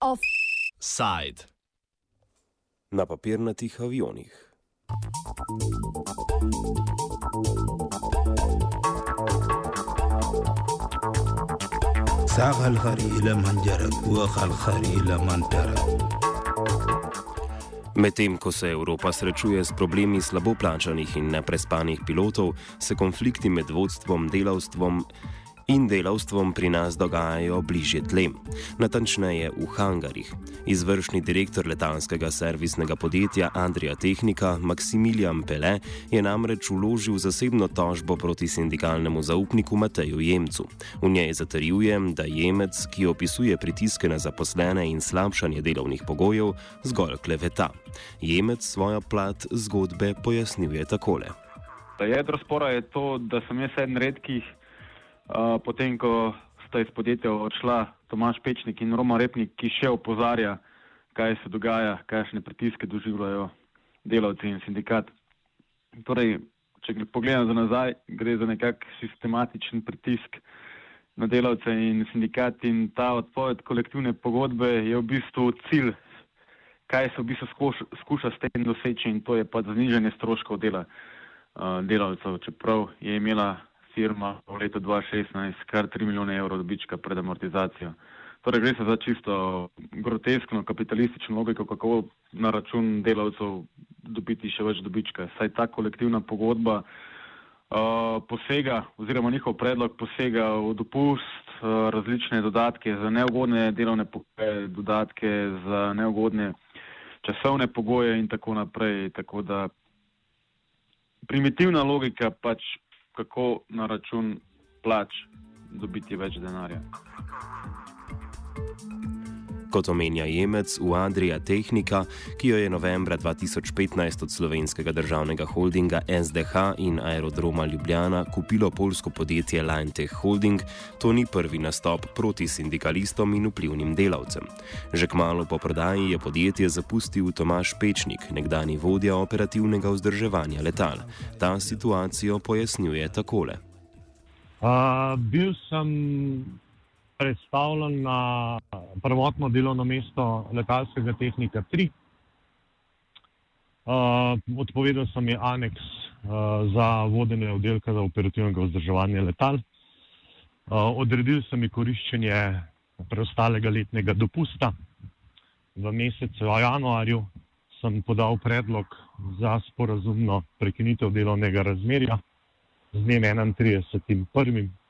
Offside. Na papirnatih avionih. ساق الخري إلى من جرك وخ الخري إلى من ترك Medtem ko se Evropa srečuje s problemi slabo plačanih in neprespanih pilotov, se konflikti med vodstvom, delavstvom in delavstvom pri nas dogajajo bližje tlem, natančneje v hangarjih. Izvršni direktor letalskega servisnega podjetja Andrija Tehnika Maksimilijan Pele je namreč uložil zasebno tožbo proti sindikalnemu zaupniku Mateju Jemcu. V njej zatrjuje, da Jemec, ki opisuje pritiske na zaposlene in slabšanje delovnih pogojev, zgolj kleveta. Jemec svojo plat zgodbe pojasnjuje takole. Jedro spora je to, da sem jaz eden redkih, potem ko sta iz podjetja odšla Tomaš Pečnik in Roma Repnik, ki še opozarja, kaj se dogaja, kakšne pritiske doživljajo delavci in sindikat. Torej, če pogledam za nazaj, gre za nekak sistematičen pritisk na delavce in sindikat in ta odpoved kolektivne pogodbe je v bistvu cilj, kaj se v bistvu skuša, skuša s tem doseči in to je pa znižanje stroškov dela uh, delavcev, čeprav je imela firma v letu 2016 kar 3 milijone evrov dobička pred amortizacijo. Torej gre se za čisto groteskno kapitalistično logiko, kako na račun delavcev dobiti še več dobička. Saj ta kolektivna pogodba uh, posega oziroma njihov predlog posega v dopust, uh, različne dodatke za neugodne delovne pogoje, dodatke za neugodne časovne pogoje in tako naprej. Tako da primitivna logika pač kako na račun plač dobiti več denarja. Kot omenja Jemec v Adrija Tehnika, ki jo je novembra 2015 od slovenskega državnega holdinga SDH in aerodroma Ljubljana kupilo polsko podjetje Linetech Holding, to ni prvi nastop proti sindikalistom in vplivnim delavcem. Že kmalo po prodaji je podjetje zapustil Tomaš Pečnik, nekdani vodja operativnega vzdrževanja letal. Ta situacijo pojasnjuje takole. Uh, bil sem predstavljen na prvotno delovno mesto letalskega tehnika 3. Uh, odpovedal sem je aneks uh, za vodenje oddelka za operativnega vzdrževanja letal. Uh, odredil sem ji koriščenje preostalega letnega dopusta. V mesecu januarju sem podal predlog za sporazumno prekinitev delovnega razmerja z dnem 31.1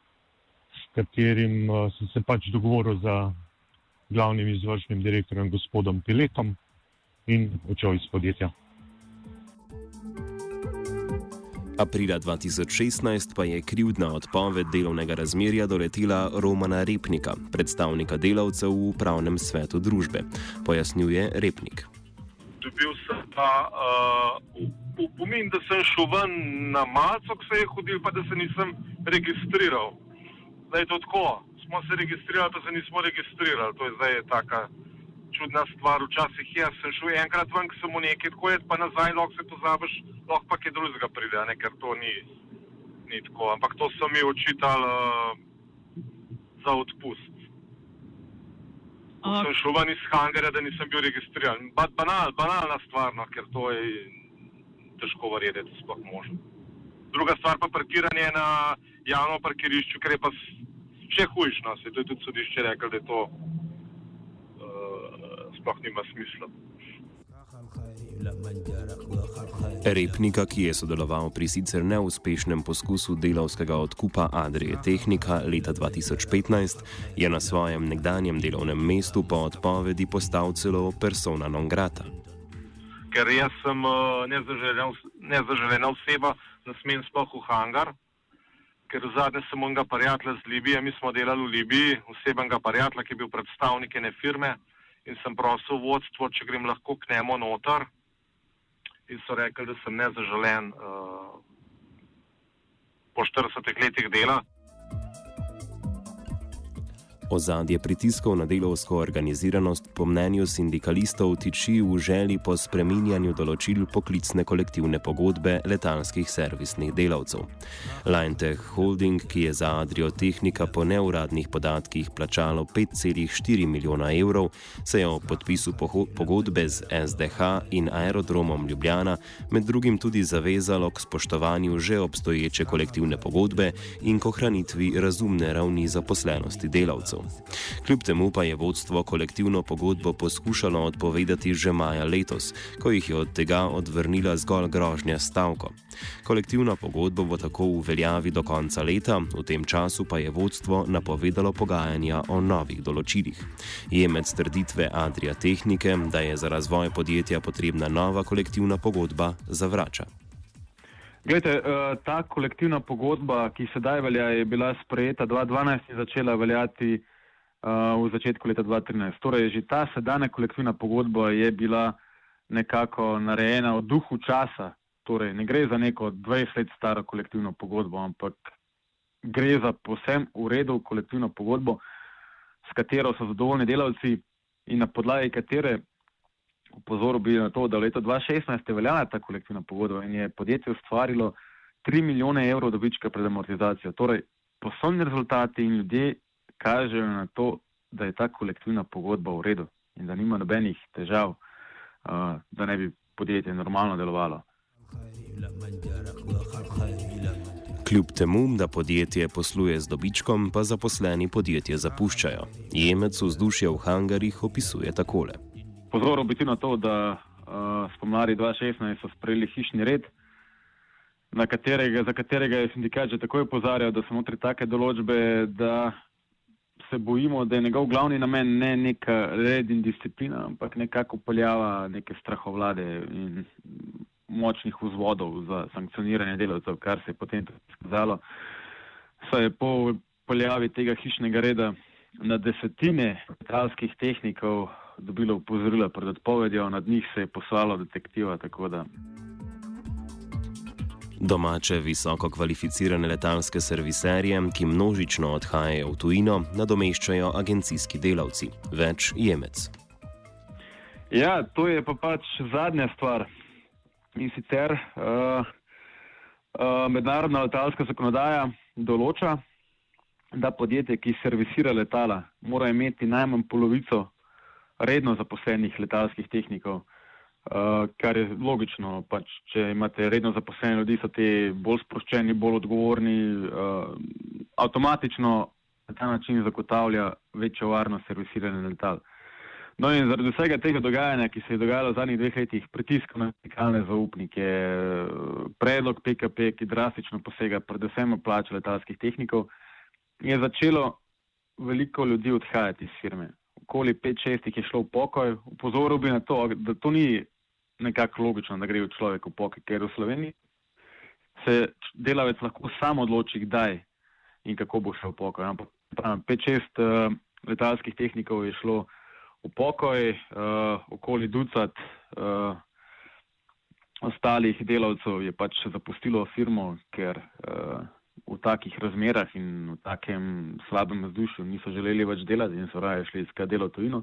katerim uh, sem se pač dogovoril z glavnim izvršnim direktorjem, gospodom Piletom, in odšel iz podjetja. Aprila 2016 pa je krivdna odpoved delovnega razmerja doletela Romana Repnika, predstavnika delavcev v upravnem svetu družbe, pojasnjuje Repnik. Dobil sem pa uh, pomen, da sem šel ven na malce, ko se je hodil, pa da se nisem registriral da je to tako. Smo se registrirali, pa se nismo registrirali. To je zdaj taka čudna stvar. Včasih jaz sem šel enkrat ven, ko sem v neki tako jaz, pa nazaj, lahko se pozabiš, lahko pa kaj drugega pride, ne? ker to ni, ni tako. Ampak to so mi očitali uh, za odpust. Uh. Sem šel ven iz hangara, da nisem bil registriran. Ba banal, banalna stvar, no, ker to je težko verjeti, da je sploh možno. Druga stvar pa parkiranje na javno parkirišču, ker je pa še hujš. No, se je tudi sodišče reklo, da to uh, sploh nima smisla. Repnika, ki je sodeloval pri sicer neuspešnem poskusu delovskega odkupa Adrije Tehnika leta 2015, je na svojem nekdanjem delovnem mestu po odpovedi postal celo persona non grata. Ker jaz sem uh, nezaželena oseba, ne smem sploh v hangar, ker zadnje sem unga prijatelja z Libije, mi smo delali v Libiji, osebenega prijatelja, ki je bil predstavnik ene firme in sem prosil vodstvo, če grem lahko k njemu noter in so rekli, da sem nezaželen uh, po 40 letih dela. Ozadje pritiskov na delovsko organiziranost po mnenju sindikalistov tiči v želji po spreminjanju določil poklicne kolektivne pogodbe letalskih servisnih delavcev. Linetech Holding, ki je za Adrio Tehnika po neuradnih podatkih plačalo 5,4 milijona evrov, se je o podpisu pogodbe z SDH in aerodromom Ljubljana med drugim tudi zavezalo k spoštovanju že obstoječe kolektivne pogodbe in k ohranitvi razumne ravni zaposlenosti delavcev. Kljub temu pa je vodstvo kolektivno pogodbo poskušalo odpovedati že maja letos, ko jih je od tega odvrnila zgolj grožnja stavko. Kolektivna pogodba bo tako v veljavi do konca leta, v tem času pa je vodstvo napovedalo pogajanja o novih določilih. Jemec trditve Adria Tehnike, da je za razvoj podjetja potrebna nova kolektivna pogodba, zavrača. Glede, eh, ta kolektivna pogodba, ki sedaj velja, je bila sprejeta 2012 in začela veljati v začetku leta 2013. Torej, že ta sedajna kolektivna pogodba je bila nekako narejena v duhu časa. Torej, ne gre za neko 20 let staro kolektivno pogodbo, ampak gre za posem uredu kolektivno pogodbo, s katero so zadovoljni delavci in na podlagi katere upozoril bi na to, da v letu 2016 je veljala ta kolektivna pogodba in je podjetje ustvarilo 3 milijone evrov dobička pred amortizacijo. Torej, poslovni rezultati in ljudje kažejo na to, da je ta kolektivna pogodba v redu in da nima nobenih težav, uh, da ne bi podjetje normalno delovalo. Kljub temu, da podjetje posluje z dobičkom, pa zaposleni podjetje zapuščajo. Jemec vzdušja v hangarjih opisuje takole. Pozoril bi na to, da uh, spomladi 2016 so sprejeli hišni red, katerega, za katerega je sindikat že takoj opozarjal, da so notri take določbe, da se bojimo, da je njegov glavni namen ne neka red in disciplina, ampak nekako upeljava neke strahovlade in močnih vzvodov za sankcioniranje delavcev, kar se je potem tudi skazalo. Saj je po upeljavi tega hišnega reda na desetine letalskih tehnikov dobilo upozorila pred odpovedjo, nad njih se je poslalo detektiva. Domače visoko kvalificirane letalske serviserje, ki množično odhajajo v tujino, nadomeščajo agencijski delavci, več jemec. Ja, to je pa pač zadnja stvar. In sicer uh, uh, mednarodna letalska zakonodaja določa, da podjetje, ki servisira letala, mora imeti najmanj polovico redno zaposlenih letalskih tehnikov. Uh, kar je logično, pač, če imate redno zaposlene ljudi, so ti bolj sproščeni, bolj odgovorni, uh, avtomatično na ta način zagotavlja večjo varnost servisiranja letal. No in zaradi vsega tega dogajanja, ki se je dogajalo v zadnjih dveh letih, pritisk na vertikalne zaupnike, predlog PKP, ki drastično posega predvsem v plače letalskih tehnikov, je začelo veliko ljudi odhajati iz firme. Okoli 5-6 jih je šlo v pokoj. Upozoril bi na to, da to ni nekako logično, da gre človek v pokoj, ker v Sloveniji se delavec lahko sam odloči, kdaj in kako bo šel v pokoj. 5-6 uh, letalskih tehnikov je šlo v pokoj, uh, okoli ducat uh, ostalih delavcev je pač zapustilo firmo, ker uh, v takih razmerah in v takem slabem vzdušju niso želeli več delati in so raje šli iskati delo tujino.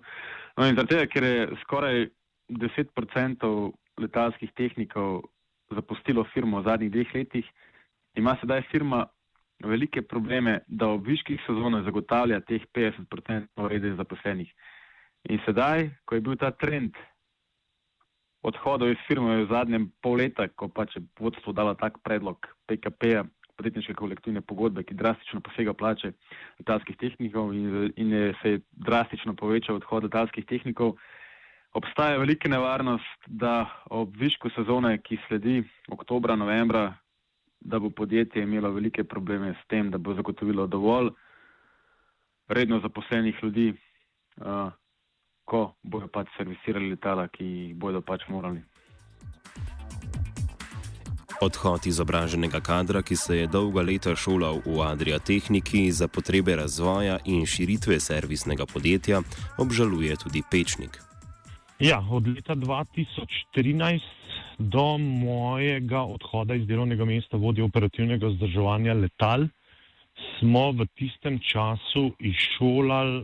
No in zaradi tega, ker je skoraj 10% letalskih tehnikov zapustilo firmo v zadnjih dveh letih, ima sedaj firma velike probleme, da v viških sezonah zagotavlja teh 50% rede zaposlenih. In sedaj, ko je bil ta trend odhodov iz firme v zadnjem pol leta, ko pač je vodstvo dalo tak predlog PKP-ja, podjetniške kolektivne pogodbe, ki drastično posega plače letalskih tehnikov in, in je se je drastično povečal odhod letalskih tehnikov, obstaja velika nevarnost, da ob višku sezone, ki sledi oktobra, novembra, da bo podjetje imelo velike probleme s tem, da bo zagotovilo dovolj redno zaposlenih ljudi, uh, ko bodo pač servisirali letala, ki jih bodo pač morali. Odhod izobraženega kadra, ki se je dolga leta šolal v Adria Tehniki za potrebe razvoja in širitve servisnega podjetja, obžaluje tudi Pečnik. Ja, od leta 2013 do mojega odhoda iz delovnega mesta vodje operativnega vzdrževanja letal smo v tistem času izšolali,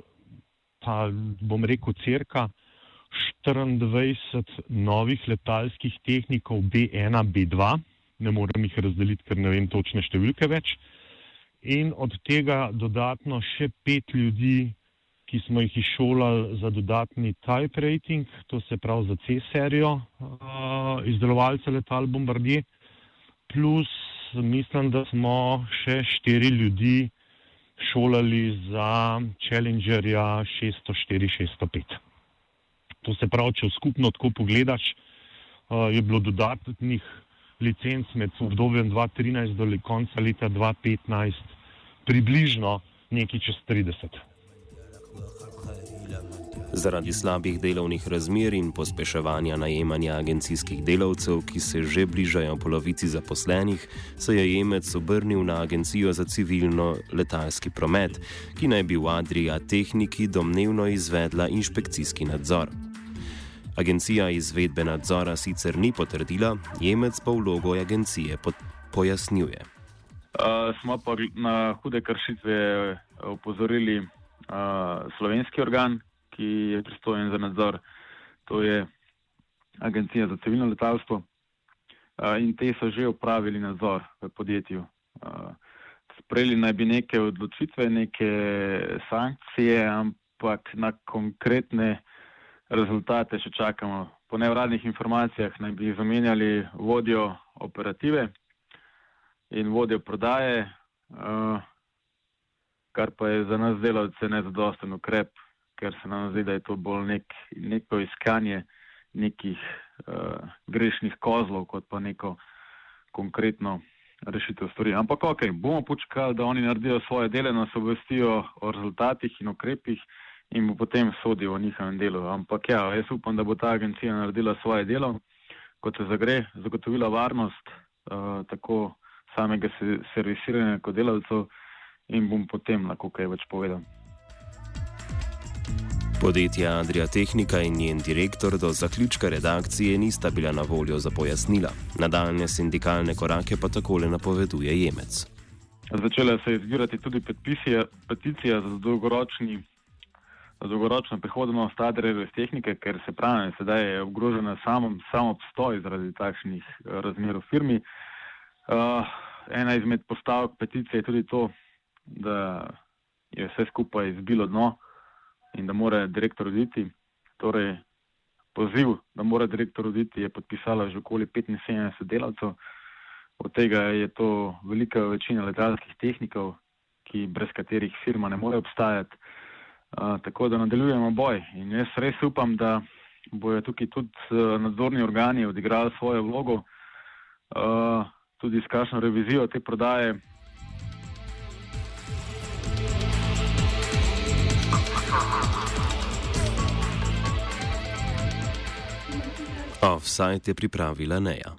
pa bom rekel, crka 24 novih letalskih tehnikov B1, B2, ne morem jih razdeliti, ker ne vem točne številke več, in od tega dodatno še pet ljudi, ki smo jih izšolali za dodatni type rating, to se pravi za C-serijo uh, izdelovalce letal Bombardier, plus mislim, da smo še štiri ljudi šolali za Challengerja 604-605. To se pravi, če skupno tako pogledaš, je bilo dodatnih licenc med obdobjem 2013 do konca leta 2015 približno nekaj čez 30. Zaradi slabih delovnih razmer in pospeševanja najemanja agencijskih delavcev, ki se že bližajo polovici zaposlenih, se je Jemec obrnil na Agencijo za civilno letalski promet, ki naj bi v Adrija tehniki domnevno izvedla inšpekcijski nadzor. Agencija izvedbe nadzora sicer ni potrdila, Jemec pa vlogo agencije pojasnjuje. Uh, smo pa na hude kršitve opozorili uh, slovenski organ, ki je pristojen za nadzor, to je Agencija za civilno letalstvo. In te so že upravili nadzor v podjetju. Sprejeli naj bi neke odločitve, neke sankcije, ampak na konkretne rezultate še čakamo. Po nevradnih informacijah naj bi zamenjali vodjo operative in vodjo prodaje, kar pa je za nas delavce nezadosten ukrep, ker se nam zdi, da je to bolj nek, neko iskanje nekih uh, grešnih kozlov, kot pa neko konkretno rešitev stvari. Ampak ok, bomo počkali, da oni naredijo svoje dele, nas obvestijo o rezultatih in ukrepih in bo potem sodijo o njihovem delu. Ampak ja, jaz upam, da bo ta agencija naredila svoje delo, kot se zagre, zagotovila varnost uh, tako samega servisiranja kot delavcev in bom potem lahko kaj več povedal. Podjetja Adria Technika in njen direktor do zaključka redakcije nista bila na voljo za pojasnila. Nadaljne sindikalne korake pa takole napoveduje Jemec. Začela se je zbirati tudi peticija za dolgoročni. Dolgoročno prihodnost Adrije tehnike, ker se pravi, sedaj je ogrožena samo sam obstoj zaradi takšnih eh, razmer v firmi. Uh, ena izmed postavk peticije je tudi to, da je vse skupaj izbilo dno in da mora direktor oditi. Torej, poziv, da mora direktor oditi, je podpisala že okoli 75 delavcev, od tega je to velika večina letalskih tehnikov, ki, brez katerih firma ne more obstajati. Uh, tako da nadaljujemo boj in jaz res upam, da bojo tukaj tudi uh, nadzorni organi odigrali svojo vlogo, uh, tudi s kakšno revizijo te prodaje. Offside je pripravila Neja.